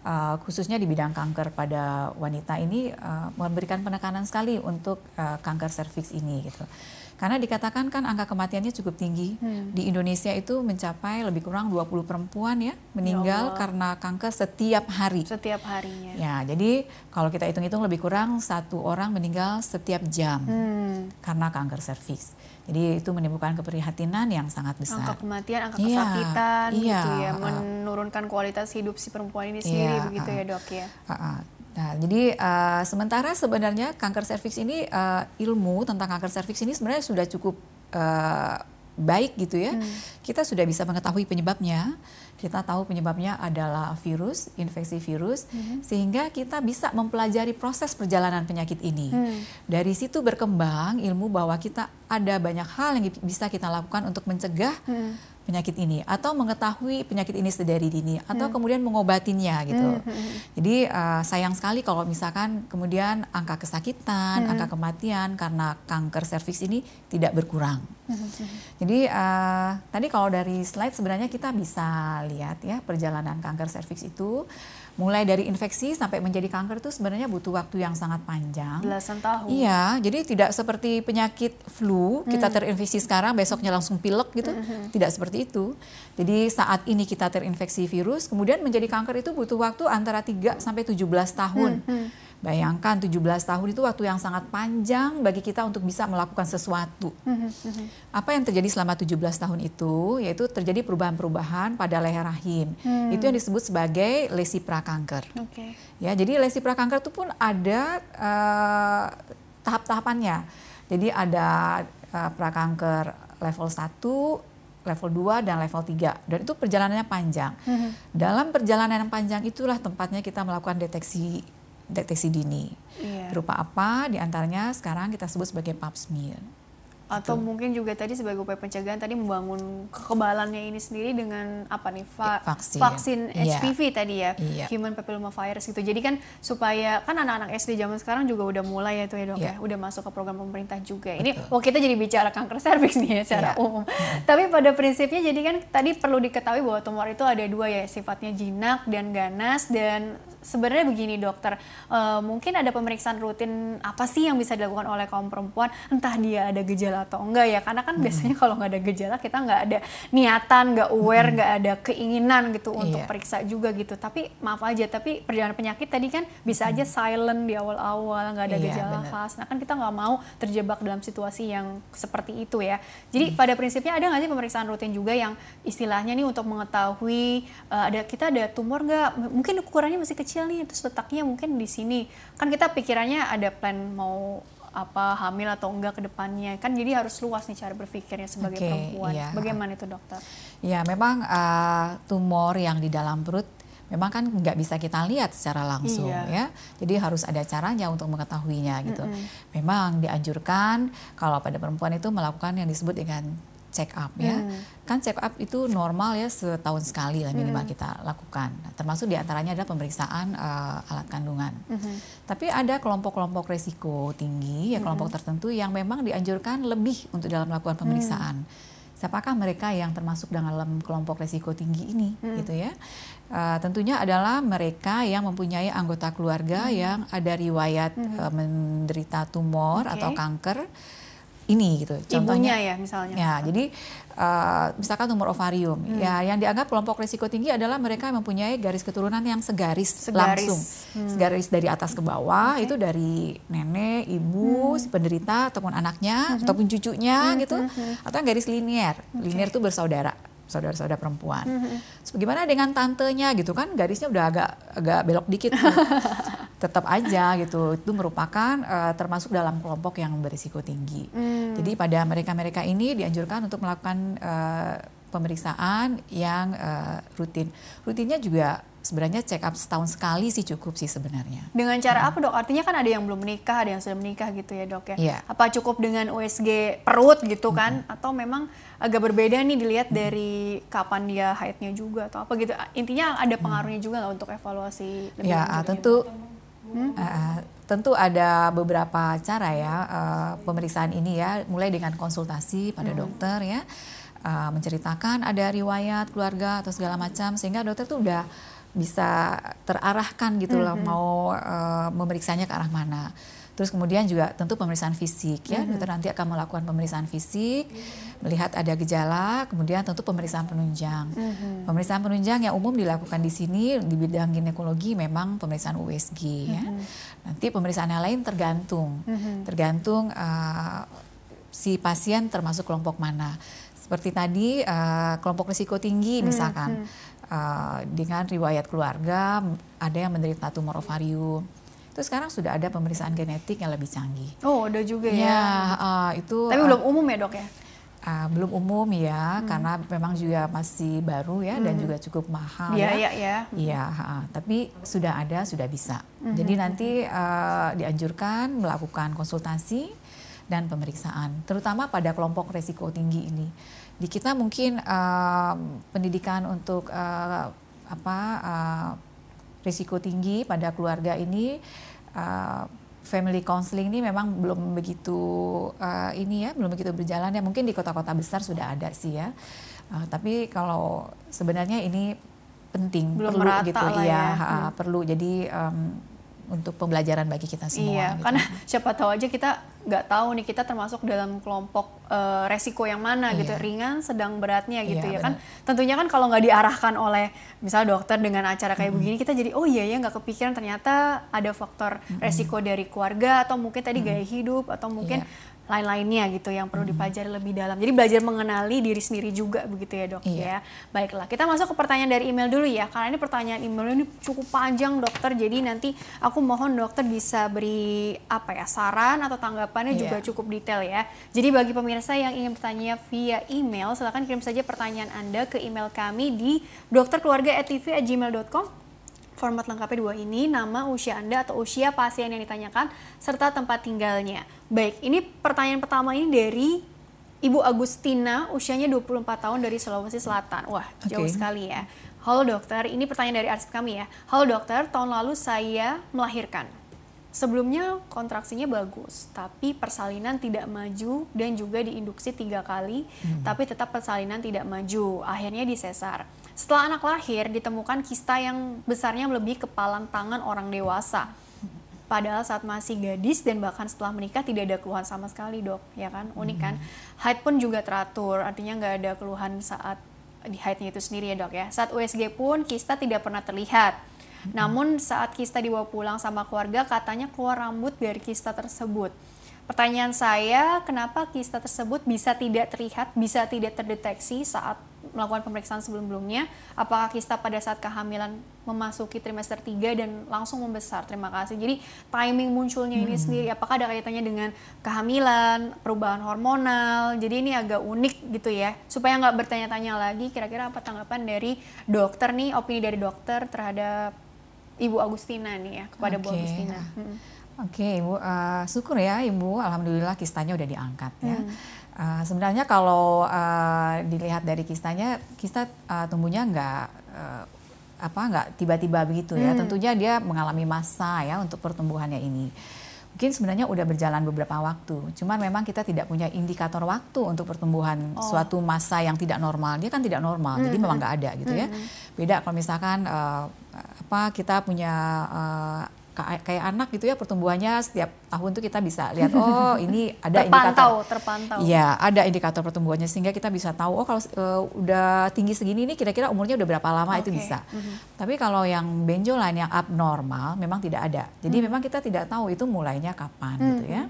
Uh, khususnya di bidang kanker pada wanita ini uh, memberikan penekanan sekali untuk uh, kanker serviks ini gitu. Karena dikatakan kan angka kematiannya cukup tinggi. Hmm. Di Indonesia itu mencapai lebih kurang 20 perempuan ya meninggal ya karena kanker setiap hari. Setiap harinya. Ya, jadi kalau kita hitung-hitung lebih kurang satu orang meninggal setiap jam hmm. karena kanker serviks. Jadi itu menimbulkan keprihatinan yang sangat besar. Angka kematian, angka iya, kesakitan iya, gitu ya, menurunkan kualitas hidup si perempuan ini sendiri iya, begitu uh, ya, Dok ya. Uh, uh. Nah, jadi uh, sementara sebenarnya kanker serviks ini uh, ilmu tentang kanker serviks ini sebenarnya sudah cukup uh, baik gitu ya. Hmm. Kita sudah bisa mengetahui penyebabnya. Kita tahu penyebabnya adalah virus, infeksi virus, hmm. sehingga kita bisa mempelajari proses perjalanan penyakit ini. Hmm. Dari situ berkembang ilmu bahwa kita ada banyak hal yang bisa kita lakukan untuk mencegah hmm penyakit ini atau mengetahui penyakit ini sedari dini atau hmm. kemudian mengobatinya gitu. Hmm. hmm, hmm. Jadi uh, sayang sekali kalau misalkan kemudian angka kesakitan, hmm. angka kematian karena kanker serviks ini tidak berkurang. Hmm. Jadi uh, tadi kalau dari slide sebenarnya kita bisa lihat ya perjalanan kanker serviks itu mulai dari infeksi sampai menjadi kanker itu sebenarnya butuh waktu yang sangat panjang. Belasan tahun. Iya, jadi tidak seperti penyakit flu, hmm. kita terinfeksi sekarang besoknya langsung pilek gitu. Hmm. Tidak seperti seperti itu. Jadi saat ini kita terinfeksi virus, kemudian menjadi kanker itu butuh waktu antara 3 sampai 17 tahun. Hmm, hmm. Bayangkan 17 tahun itu waktu yang sangat panjang bagi kita untuk bisa melakukan sesuatu. Hmm, hmm, hmm. Apa yang terjadi selama 17 tahun itu? Yaitu terjadi perubahan-perubahan pada leher rahim. Hmm. Itu yang disebut sebagai lesi prakanker. Okay. Ya, jadi lesi prakanker itu pun ada uh, tahap-tahapannya. Jadi ada uh, prakanker level 1, level 2 dan level 3 dan itu perjalanannya panjang. Hmm. Dalam perjalanan yang panjang itulah tempatnya kita melakukan deteksi deteksi dini. Yeah. Berupa apa? Di antaranya sekarang kita sebut sebagai pap smear. Atau Betul. mungkin juga tadi sebagai upaya pencegahan tadi membangun kekebalannya ini sendiri dengan apa nih va vaksin, vaksin HPV yeah. tadi ya, yeah. human papilloma virus gitu. Jadi kan supaya kan anak-anak SD zaman sekarang juga udah mulai ya tuh ya dok yeah. ya, udah masuk ke program pemerintah juga. Ini Betul. oh kita jadi bicara kanker serviks nih ya secara yeah. umum. Yeah. Tapi pada prinsipnya jadi kan tadi perlu diketahui bahwa tumor itu ada dua ya, sifatnya jinak dan ganas dan sebenarnya begini dokter, uh, mungkin ada pemeriksaan rutin apa sih yang bisa dilakukan oleh kaum perempuan, entah dia ada gejala atau enggak ya, karena kan hmm. biasanya kalau nggak ada gejala kita nggak ada niatan, nggak aware, nggak hmm. ada keinginan gitu iya. untuk periksa juga gitu. Tapi maaf aja, tapi perjalanan penyakit tadi kan bisa aja hmm. silent di awal-awal, nggak ada iya, gejala bener. khas. Nah kan kita nggak mau terjebak dalam situasi yang seperti itu ya. Jadi hmm. pada prinsipnya ada nggak sih pemeriksaan rutin juga yang istilahnya nih untuk mengetahui uh, ada kita ada tumor nggak? Mungkin ukurannya masih kecil kecil nih terus letaknya mungkin di sini kan kita pikirannya ada plan mau apa hamil atau enggak ke depannya kan jadi harus luas nih cara berpikirnya sebagai okay, perempuan iya. bagaimana itu dokter? Ya memang uh, tumor yang di dalam perut memang kan nggak bisa kita lihat secara langsung iya. ya jadi harus ada caranya untuk mengetahuinya gitu mm -hmm. memang dianjurkan kalau pada perempuan itu melakukan yang disebut dengan check up ya. Hmm. Kan check up itu normal ya setahun sekali lah minimal hmm. kita lakukan. Termasuk di antaranya adalah pemeriksaan uh, alat kandungan. Hmm. Tapi ada kelompok-kelompok resiko tinggi ya kelompok hmm. tertentu yang memang dianjurkan lebih untuk dalam melakukan pemeriksaan. Hmm. Siapakah mereka yang termasuk dalam kelompok resiko tinggi ini, hmm. gitu ya? Uh, tentunya adalah mereka yang mempunyai anggota keluarga hmm. yang ada riwayat hmm. uh, menderita tumor okay. atau kanker ini gitu. Contohnya Ibunya ya misalnya. Ya, jadi uh, misalkan tumor ovarium. Hmm. Ya, yang dianggap kelompok risiko tinggi adalah mereka yang mempunyai garis keturunan yang segaris, segaris. langsung. Hmm. Segaris dari atas ke bawah okay. itu dari nenek, ibu, hmm. si penderita ataupun anaknya hmm. ataupun cucunya hmm. gitu. Hmm. Atau yang garis linier. Okay. Linier itu bersaudara saudara-saudara perempuan. Mm-hmm. Bagaimana dengan tantenya gitu kan garisnya udah agak agak belok dikit tetap aja gitu itu merupakan uh, termasuk dalam kelompok yang berisiko tinggi. Mm. Jadi pada mereka-mereka ini dianjurkan untuk melakukan uh, pemeriksaan yang uh, rutin. Rutinnya juga sebenarnya check up setahun sekali sih cukup sih sebenarnya. Dengan cara hmm. apa dok? Artinya kan ada yang belum menikah, ada yang sudah menikah gitu ya dok ya. Yeah. Apa cukup dengan USG perut gitu kan? Hmm. Atau memang agak berbeda nih dilihat hmm. dari kapan dia haidnya juga atau apa gitu? Intinya ada pengaruhnya hmm. juga nggak untuk evaluasi? Lebih ya tentu. Hmm? Uh, tentu ada beberapa cara ya uh, pemeriksaan ini ya, mulai dengan konsultasi pada hmm. dokter ya, uh, menceritakan ada riwayat keluarga atau segala macam sehingga dokter tuh udah bisa terarahkan gitu loh mm -hmm. mau uh, memeriksanya ke arah mana. Terus kemudian juga tentu pemeriksaan fisik ya, mm -hmm. dokter nanti akan melakukan pemeriksaan fisik, mm -hmm. melihat ada gejala, kemudian tentu pemeriksaan penunjang. Mm -hmm. Pemeriksaan penunjang yang umum dilakukan di sini di bidang ginekologi memang pemeriksaan USG mm -hmm. ya. Nanti pemeriksaan yang lain tergantung, mm -hmm. tergantung uh, si pasien termasuk kelompok mana. Seperti tadi uh, kelompok risiko tinggi misalkan. Mm -hmm uh, dengan riwayat keluarga ada yang menderita tumor ovarium. Itu sekarang sudah ada pemeriksaan genetik yang lebih canggih. Oh, ada juga ya. Ya, uh, itu. Tapi uh, belum umum ya dok ya? Uh, belum umum ya, hmm. karena memang juga masih baru ya hmm. dan juga cukup mahal ya. Iya, iya. Iya, uh, tapi sudah ada, sudah bisa. Hmm. Jadi nanti uh, dianjurkan melakukan konsultasi dan pemeriksaan, terutama pada kelompok resiko tinggi ini di kita mungkin uh, pendidikan untuk uh, apa uh, risiko tinggi pada keluarga ini uh, family counseling ini memang belum begitu uh, ini ya belum begitu berjalan ya. Mungkin di kota-kota besar sudah ada sih ya. Uh, tapi kalau sebenarnya ini penting belum perlu gitu. ya, ya. Uh, perlu. Jadi um, untuk pembelajaran bagi kita semua. Iya, gitu. karena siapa tahu aja kita nggak tahu nih kita termasuk dalam kelompok uh, resiko yang mana iya. gitu ringan sedang beratnya gitu iya, ya kan tentunya kan kalau nggak diarahkan oleh misalnya dokter dengan acara kayak mm -hmm. begini kita jadi oh iya ya nggak kepikiran ternyata ada faktor mm -hmm. resiko dari keluarga atau mungkin tadi mm -hmm. gaya hidup atau mungkin yeah lain-lainnya gitu yang perlu dipelajari lebih dalam. Jadi belajar mengenali diri sendiri juga begitu ya dok iya. ya. Baiklah kita masuk ke pertanyaan dari email dulu ya karena ini pertanyaan email ini cukup panjang dokter. Jadi nanti aku mohon dokter bisa beri apa ya saran atau tanggapannya iya. juga cukup detail ya. Jadi bagi pemirsa yang ingin bertanya via email silahkan kirim saja pertanyaan anda ke email kami di dokterkeluarga@tv@gmail.com Format lengkapnya dua ini, nama, usia Anda atau usia pasien yang ditanyakan, serta tempat tinggalnya. Baik, ini pertanyaan pertama ini dari Ibu Agustina, usianya 24 tahun dari Sulawesi Selatan. Wah, okay. jauh sekali ya. Halo dokter, ini pertanyaan dari arsip kami ya. Halo dokter, tahun lalu saya melahirkan. Sebelumnya kontraksinya bagus, tapi persalinan tidak maju dan juga diinduksi tiga kali, hmm. tapi tetap persalinan tidak maju. Akhirnya disesar. Setelah anak lahir, ditemukan kista yang besarnya melebihi kepalan tangan orang dewasa. Padahal saat masih gadis dan bahkan setelah menikah tidak ada keluhan sama sekali dok, ya kan? Unik kan? Hmm. Haid pun juga teratur, artinya nggak ada keluhan saat di haidnya itu sendiri ya dok ya. Saat USG pun kista tidak pernah terlihat. Hmm. Namun saat kista dibawa pulang sama keluarga katanya keluar rambut dari kista tersebut. Pertanyaan saya, kenapa kista tersebut bisa tidak terlihat, bisa tidak terdeteksi saat melakukan pemeriksaan sebelum-sebelumnya apakah kista pada saat kehamilan memasuki trimester 3 dan langsung membesar terima kasih jadi timing munculnya ini hmm. sendiri apakah ada kaitannya dengan kehamilan perubahan hormonal jadi ini agak unik gitu ya supaya nggak bertanya-tanya lagi kira-kira apa tanggapan dari dokter nih opini dari dokter terhadap Ibu Agustina nih ya kepada okay. Bu Agustina hmm. Oke okay, Ibu, uh, syukur ya Ibu, Alhamdulillah kistanya udah diangkat ya. Hmm Uh, sebenarnya kalau uh, dilihat dari kistanya, kista uh, tumbuhnya nggak uh, apa nggak tiba-tiba begitu ya. Hmm. Tentunya dia mengalami masa ya untuk pertumbuhannya ini. Mungkin sebenarnya udah berjalan beberapa waktu. Cuman memang kita tidak punya indikator waktu untuk pertumbuhan oh. suatu masa yang tidak normal. Dia kan tidak normal, hmm. jadi memang nggak ada gitu ya. hmm. ya. Beda kalau misalkan uh, apa kita punya uh, kayak anak gitu ya pertumbuhannya setiap tahun tuh kita bisa lihat oh ini ada terpantau, indikator terpantau. Iya, ada indikator pertumbuhannya sehingga kita bisa tahu oh kalau uh, udah tinggi segini ini kira-kira umurnya udah berapa lama okay. itu bisa. Mm -hmm. Tapi kalau yang benjolan yang abnormal memang tidak ada. Jadi mm. memang kita tidak tahu itu mulainya kapan mm gitu ya.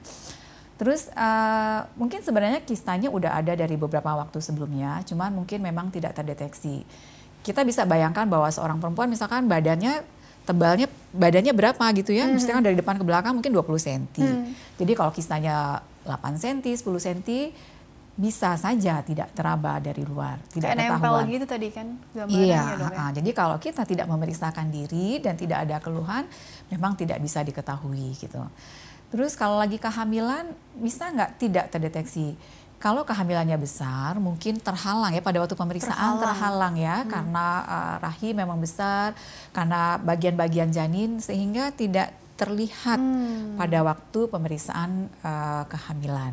Terus uh, mungkin sebenarnya kistanya udah ada dari beberapa waktu sebelumnya, cuman mungkin memang tidak terdeteksi. Kita bisa bayangkan bahwa seorang perempuan misalkan badannya tebalnya badannya berapa gitu ya. Mm -hmm. Misalkan dari depan ke belakang mungkin 20 cm. Mm. Jadi kalau kistanya 8 cm, 10 cm bisa saja tidak teraba dari luar, tidak Kayak ketahuan. gitu tadi kan Iya, dong, ya? jadi kalau kita tidak memeriksakan diri dan tidak ada keluhan, memang tidak bisa diketahui gitu. Terus kalau lagi kehamilan bisa nggak tidak terdeteksi? Kalau kehamilannya besar, mungkin terhalang ya pada waktu pemeriksaan terhalang, terhalang ya hmm. karena uh, rahim memang besar, karena bagian-bagian janin sehingga tidak terlihat hmm. pada waktu pemeriksaan uh, kehamilan.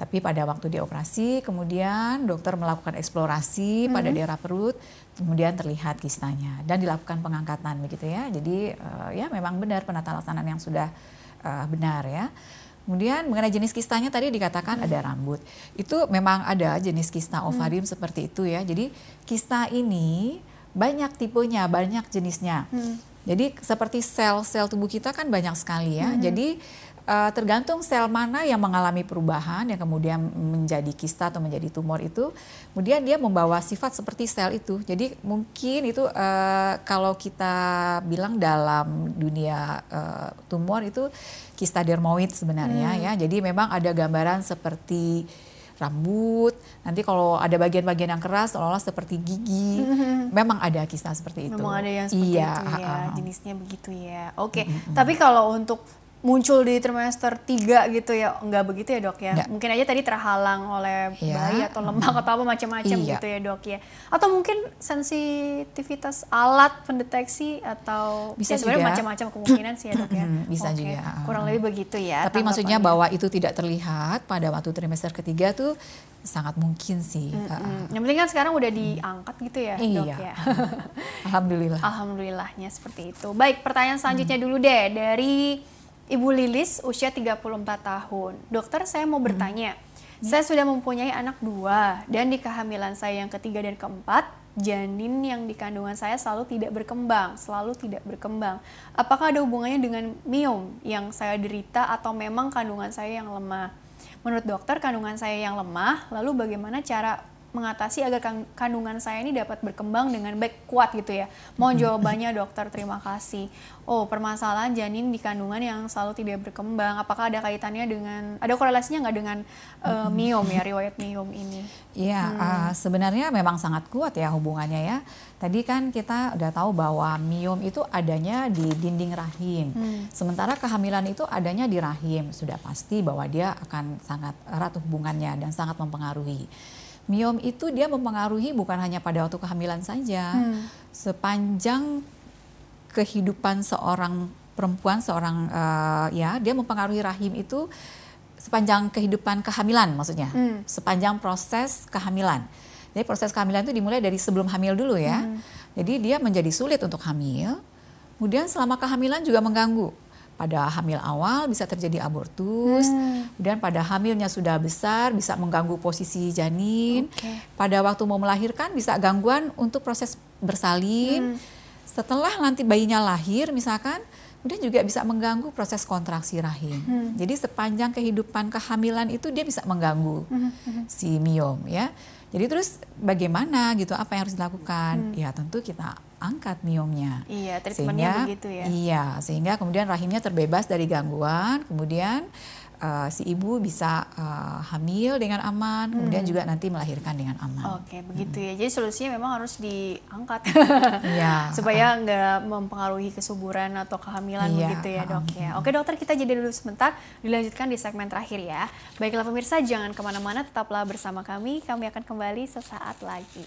Tapi pada waktu dioperasi, kemudian dokter melakukan eksplorasi hmm. pada daerah perut, kemudian terlihat kistanya dan dilakukan pengangkatan begitu ya. Jadi uh, ya memang benar penata laksanaan yang sudah uh, benar ya. Kemudian mengenai jenis kistanya tadi dikatakan hmm. ada rambut. Itu memang ada jenis kista hmm. ovarium hmm. seperti itu ya. Jadi kista ini banyak tipenya, banyak jenisnya. Hmm. Jadi seperti sel-sel tubuh kita kan banyak sekali ya. Hmm. Jadi uh, tergantung sel mana yang mengalami perubahan yang kemudian menjadi kista atau menjadi tumor itu, kemudian dia membawa sifat seperti sel itu. Jadi mungkin itu uh, kalau kita bilang dalam dunia uh, tumor itu kista dermoid sebenarnya hmm. ya. Jadi memang ada gambaran seperti rambut. Nanti kalau ada bagian-bagian yang keras, seolah-olah seperti gigi. Mm-hmm. Memang ada kista seperti itu. Memang ada yang seperti iya, itu ya, jenisnya begitu ya. Oke, okay. mm-hmm. tapi kalau untuk muncul di trimester 3 gitu ya enggak begitu ya dok ya Nggak. mungkin aja tadi terhalang oleh ya. bayi atau lemak atau apa macam-macam iya. gitu ya dok ya atau mungkin sensitivitas alat pendeteksi atau bisa ya, sebenarnya macam-macam kemungkinan sih ya dok ya bisa okay. juga kurang lebih begitu ya tapi maksudnya bahwa itu tidak terlihat pada waktu trimester ketiga tuh sangat mungkin sih. Mm -hmm. Yang penting kan sekarang udah diangkat gitu ya, iya. dok ya. Alhamdulillah. Alhamdulillahnya seperti itu. Baik, pertanyaan selanjutnya mm. dulu deh dari Ibu Lilis usia 34 tahun. Dokter saya mau bertanya, hmm. saya sudah mempunyai anak dua dan di kehamilan saya yang ketiga dan keempat janin yang di kandungan saya selalu tidak berkembang, selalu tidak berkembang. Apakah ada hubungannya dengan miom yang saya derita atau memang kandungan saya yang lemah? Menurut dokter, kandungan saya yang lemah, lalu bagaimana cara mengatasi agar kandungan saya ini dapat berkembang dengan baik kuat gitu ya. Mohon jawabannya dokter, terima kasih. Oh, permasalahan janin di kandungan yang selalu tidak berkembang, apakah ada kaitannya dengan, ada korelasinya nggak dengan uh, miom ya, riwayat miom ini? Iya, hmm. uh, sebenarnya memang sangat kuat ya hubungannya ya. Tadi kan kita udah tahu bahwa miom itu adanya di dinding rahim, hmm. sementara kehamilan itu adanya di rahim. Sudah pasti bahwa dia akan sangat erat hubungannya dan sangat mempengaruhi miom itu dia mempengaruhi bukan hanya pada waktu kehamilan saja, hmm. sepanjang kehidupan seorang perempuan, seorang uh, ya dia mempengaruhi rahim itu sepanjang kehidupan kehamilan maksudnya, hmm. sepanjang proses kehamilan. Jadi proses kehamilan itu dimulai dari sebelum hamil dulu ya. Hmm. Jadi dia menjadi sulit untuk hamil, kemudian selama kehamilan juga mengganggu pada hamil awal bisa terjadi abortus, hmm. dan pada hamilnya sudah besar bisa mengganggu posisi janin. Okay. Pada waktu mau melahirkan bisa gangguan untuk proses bersalin. Hmm. Setelah nanti bayinya lahir misalkan, kemudian juga bisa mengganggu proses kontraksi rahim. Hmm. Jadi sepanjang kehidupan kehamilan itu dia bisa mengganggu hmm. hmm. si miom ya. Jadi terus bagaimana gitu apa yang harus dilakukan? Hmm. Ya tentu kita angkat miomnya. Iya, treatmentnya begitu ya. Iya, sehingga kemudian rahimnya terbebas dari gangguan, kemudian uh, si ibu bisa uh, hamil dengan aman, hmm. kemudian juga nanti melahirkan dengan aman. Oke, begitu hmm. ya. Jadi solusinya memang harus diangkat, ya, supaya nggak mempengaruhi kesuburan atau kehamilan iya, begitu ya dok ya. Oke dokter, kita jeda dulu sebentar, dilanjutkan di segmen terakhir ya. Baiklah pemirsa, jangan ke mana-mana, tetaplah bersama kami. Kami akan kembali sesaat lagi.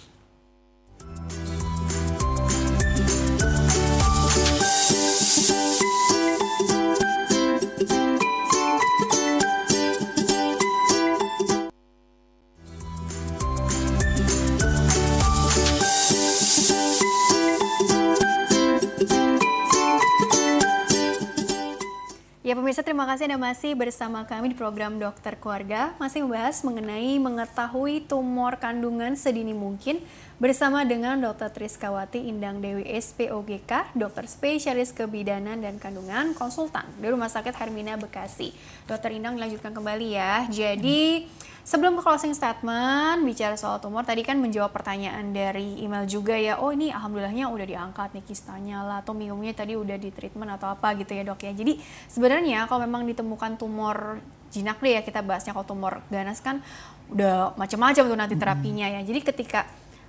Ya pemirsa terima kasih Anda masih bersama kami di program Dokter Keluarga masih membahas mengenai mengetahui tumor kandungan sedini mungkin bersama dengan Dr. Triskawati Indang Dewi SPOGK, dokter spesialis kebidanan dan kandungan konsultan di Rumah Sakit Hermina Bekasi. Dokter Indang dilanjutkan kembali ya. Jadi Sebelum ke closing statement, bicara soal tumor, tadi kan menjawab pertanyaan dari email juga ya, oh ini alhamdulillahnya udah diangkat nih kistanya lah, atau miomnya tadi udah di treatment atau apa gitu ya dok ya. Jadi sebenarnya kalau memang ditemukan tumor jinak deh ya, kita bahasnya kalau tumor ganas kan udah macam-macam tuh nanti terapinya ya. Jadi ketika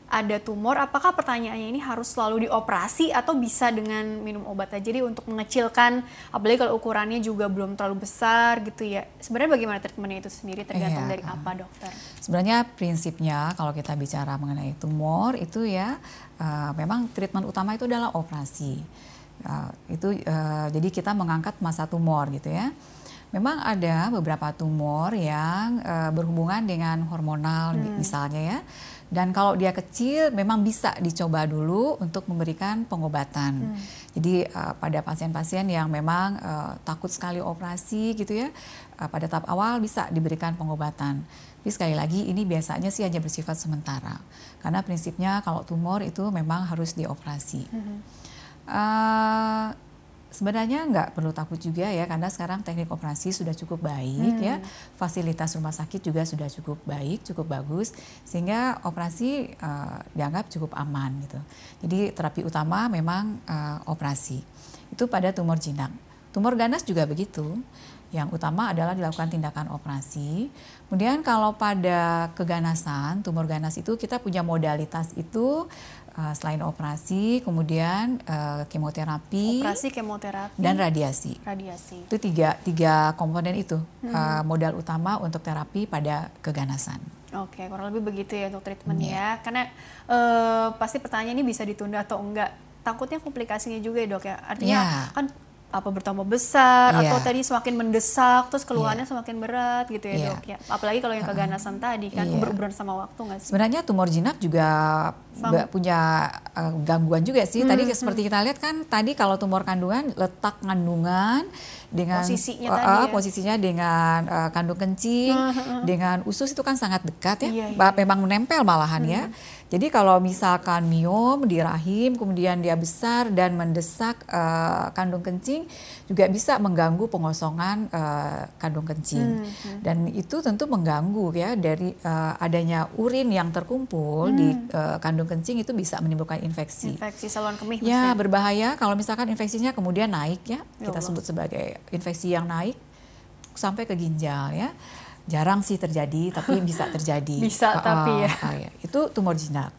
ada tumor, apakah pertanyaannya ini harus selalu dioperasi atau bisa dengan minum obat aja jadi untuk mengecilkan, apalagi kalau ukurannya juga belum terlalu besar gitu ya. Sebenarnya bagaimana treatmentnya itu sendiri tergantung iya. dari apa dokter? Sebenarnya prinsipnya kalau kita bicara mengenai tumor itu ya uh, memang treatment utama itu adalah operasi. Uh, itu uh, jadi kita mengangkat masa tumor gitu ya. Memang ada beberapa tumor yang uh, berhubungan dengan hormonal hmm. misalnya ya dan kalau dia kecil, memang bisa dicoba dulu untuk memberikan pengobatan. Hmm. Jadi uh, pada pasien-pasien yang memang uh, takut sekali operasi gitu ya, uh, pada tahap awal bisa diberikan pengobatan. Tapi sekali lagi ini biasanya sih hanya bersifat sementara, karena prinsipnya kalau tumor itu memang harus dioperasi. Hmm. Uh, sebenarnya nggak perlu takut juga ya karena sekarang teknik operasi sudah cukup baik hmm. ya fasilitas rumah sakit juga sudah cukup baik cukup bagus sehingga operasi uh, dianggap cukup aman gitu. Jadi terapi utama memang uh, operasi. Itu pada tumor jinak tumor ganas juga begitu. Yang utama adalah dilakukan tindakan operasi. Kemudian kalau pada keganasan, tumor ganas itu kita punya modalitas itu uh, selain operasi, kemudian uh, kemoterapi, operasi, kemoterapi, dan radiasi. Radiasi. Itu tiga tiga komponen itu hmm. uh, modal utama untuk terapi pada keganasan. Oke, kurang lebih begitu ya untuk treatment yeah. ya. Karena uh, pasti pertanyaan ini bisa ditunda atau enggak. Takutnya komplikasinya juga ya dok ya. Artinya yeah. kan apa bertambah besar Iya. atau tadi semakin mendesak terus keluhannya Iya. semakin berat gitu ya Iya. dok ya apalagi kalau yang keganasan tadi kan Iya. uber-uberan sama waktu nggak sih Sebenarnya tumor jinak juga ba- punya uh, gangguan juga sih. Tadi seperti kita lihat kan tadi kalau tumor kandungan letak kandungan dengan Posisinya uh, tadi uh, ya. posisinya dengan uh, kandung kencing, dengan usus itu kan sangat dekat ya. Iya. Ba- Memang menempel malahan ya. Jadi kalau misalkan miom di rahim kemudian dia besar dan mendesak uh, kandung kencing juga bisa mengganggu pengosongan uh, kandung kencing. Dan itu tentu mengganggu ya dari uh, adanya urin yang terkumpul di uh, kandung kencing itu bisa menimbulkan infeksi. infeksi saluran kemih Ya maksudnya. berbahaya kalau misalkan infeksinya kemudian naik ya, Ya kita Allah. sebut sebagai infeksi yang naik sampai ke ginjal ya. Jarang sih terjadi, tapi bisa terjadi. Bisa, Ah, tapi ya. ah, ya. Itu tumor jinak.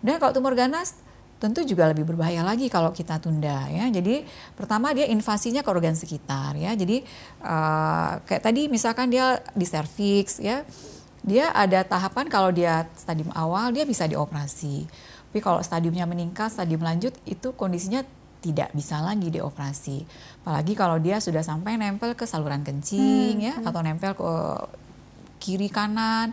Dan kalau tumor ganas tentu juga lebih berbahaya lagi kalau kita tunda ya. Jadi pertama dia invasinya ke organ sekitar ya. Jadi eh, kayak tadi misalkan dia di serviks ya. Dia ada tahapan kalau dia stadium awal dia bisa dioperasi. Tapi kalau stadiumnya meningkat, stadium lanjut itu kondisinya tidak bisa lagi dioperasi. Apalagi kalau dia sudah sampai nempel ke saluran kencing ya atau nempel ke kiri kanan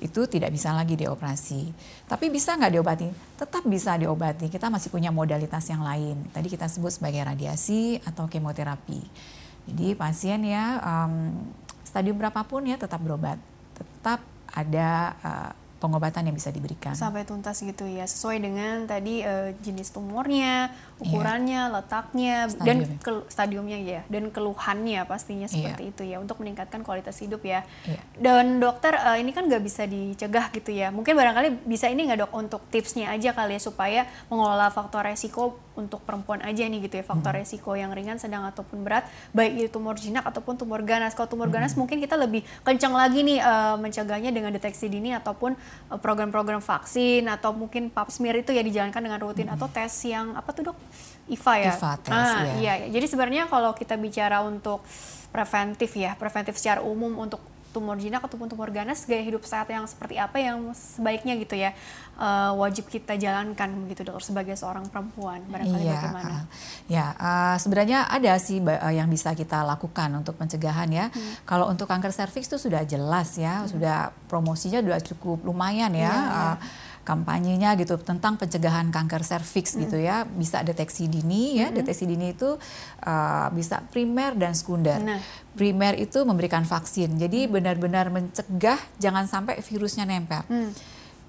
itu tidak bisa lagi dioperasi. Tapi bisa nggak diobati? Tetap bisa diobati. Kita masih punya modalitas yang lain. Tadi kita sebut sebagai radiasi atau kemoterapi. Jadi pasien ya em, stadium berapapun ya tetap berobat. Tetap ada eh, pengobatan yang bisa diberikan. sampai tuntas gitu ya sesuai dengan tadi eh, jenis tumornya ukurannya letaknya dan Stadiumnya. ke- stadiumnya ya dan keluhannya pastinya Iya. seperti itu ya untuk meningkatkan kualitas hidup ya Iya. dan dokter eh, ini kan nggak bisa dicegah gitu ya mungkin barangkali bisa ini nggak dok untuk tipsnya aja kali ya supaya mengelola faktor resiko untuk perempuan aja nih gitu ya faktor Hmm. resiko yang ringan sedang ataupun berat baik itu tumor jinak ataupun tumor ganas kalau tumor ganas Hmm. mungkin kita lebih kencang lagi nih eh, mencegahnya dengan deteksi dini ataupun eh, program-program vaksin atau mungkin pap smear itu ya dijalankan dengan rutin atau tes yang apa tuh dok IVA ya IVA tes, ah, iya. iya jadi sebenarnya kalau kita bicara untuk preventif ya preventif secara umum untuk tumor jinak ataupun tumor ganas gaya hidup sehat yang seperti apa yang sebaiknya gitu ya eh, wajib kita jalankan begitu dokter sebagai seorang perempuan barangkali Iya, bagaimana ah. ya uh, sebenarnya ada sih uh, yang bisa kita lakukan untuk pencegahan ya. Hmm. Kalau untuk kanker serviks itu sudah jelas ya, sudah promosinya sudah cukup lumayan ya. Iya. uh, kampanyenya gitu tentang pencegahan kanker serviks gitu Hmm. ya bisa deteksi dini ya deteksi dini itu uh, bisa primer dan sekunder Nah. primer itu memberikan vaksin jadi benar-benar mencegah jangan sampai virusnya nempel Hmm.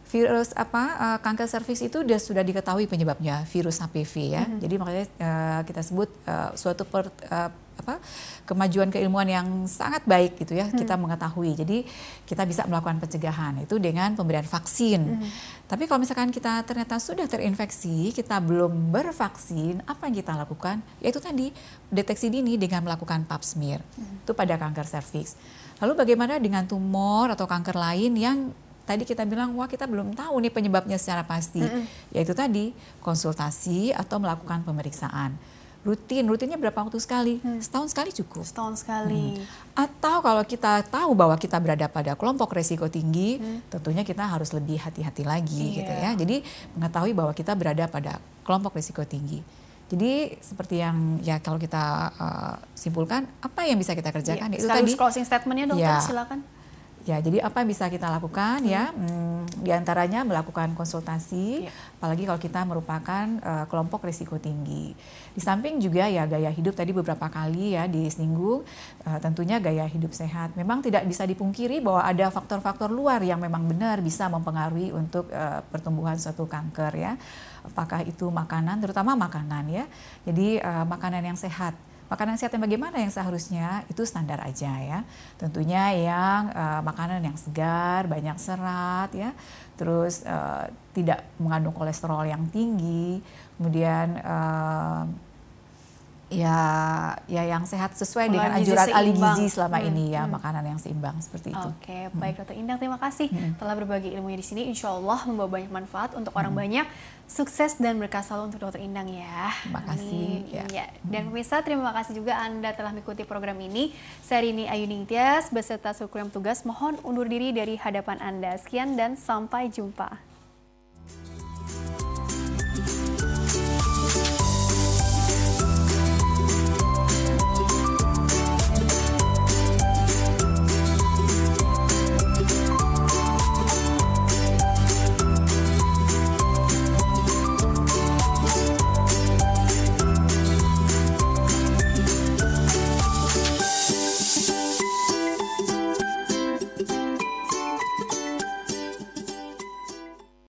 virus apa uh, kanker serviks itu dia sudah diketahui penyebabnya virus HPV ya. Mm-hmm. Jadi makanya uh, kita sebut uh, suatu per, uh, apa kemajuan keilmuan yang sangat baik gitu ya kita Mm. mengetahui. Jadi kita bisa melakukan pencegahan itu dengan pemberian vaksin. Mm-hmm. Tapi kalau misalkan kita ternyata sudah terinfeksi, kita belum bervaksin, apa yang kita lakukan? Yaitu tadi deteksi dini dengan melakukan pap smear. Mm-hmm. Itu pada kanker serviks. Lalu bagaimana dengan tumor atau kanker lain yang tadi kita bilang wah kita belum tahu nih penyebabnya secara pasti yaitu tadi konsultasi atau melakukan pemeriksaan rutin rutinnya berapa waktu sekali? Setahun sekali cukup. Setahun sekali. Atau kalau kita tahu bahwa kita berada pada kelompok resiko tinggi tentunya kita harus lebih hati-hati lagi Iya. gitu ya. Jadi mengetahui bahwa kita berada pada kelompok risiko tinggi. Jadi seperti yang ya kalau kita uh, simpulkan apa yang bisa kita kerjakan? Iya, itu tadi. closing statementnya dokter Ya. silakan Ya, jadi apa yang bisa kita lakukan ya? Hmm, di antaranya melakukan konsultasi, Iya. apalagi kalau kita merupakan eh, kelompok risiko tinggi. Di samping juga ya gaya hidup tadi beberapa kali ya disinggung, eh, tentunya gaya hidup sehat. Memang tidak bisa dipungkiri bahwa ada faktor-faktor luar yang memang benar bisa mempengaruhi untuk eh, pertumbuhan suatu kanker ya. Apakah itu makanan, terutama makanan ya. Jadi eh, makanan yang sehat makanan sehat yang bagaimana yang seharusnya itu standar aja ya. Tentunya yang eh, makanan yang segar, banyak serat ya. Terus eh, tidak mengandung kolesterol yang tinggi. Kemudian eh, ya ya yang sehat sesuai dengan Pola anjuran ahli gizi selama Hmm, ini ya, hmm. makanan yang seimbang seperti itu. Oke, baik Dokter Indah, terima kasih telah berbagi ilmunya di sini. Insya Allah membawa banyak manfaat untuk orang banyak. Sukses dan berkah selalu untuk Dokter Indang ya. Terima kasih. Ya. ya. Dan hmm. pemirsa terima kasih juga Anda telah mengikuti program ini. Saya Rini Ayu Ningtyas beserta seluruh tugas mohon undur diri dari hadapan Anda. Sekian dan sampai jumpa.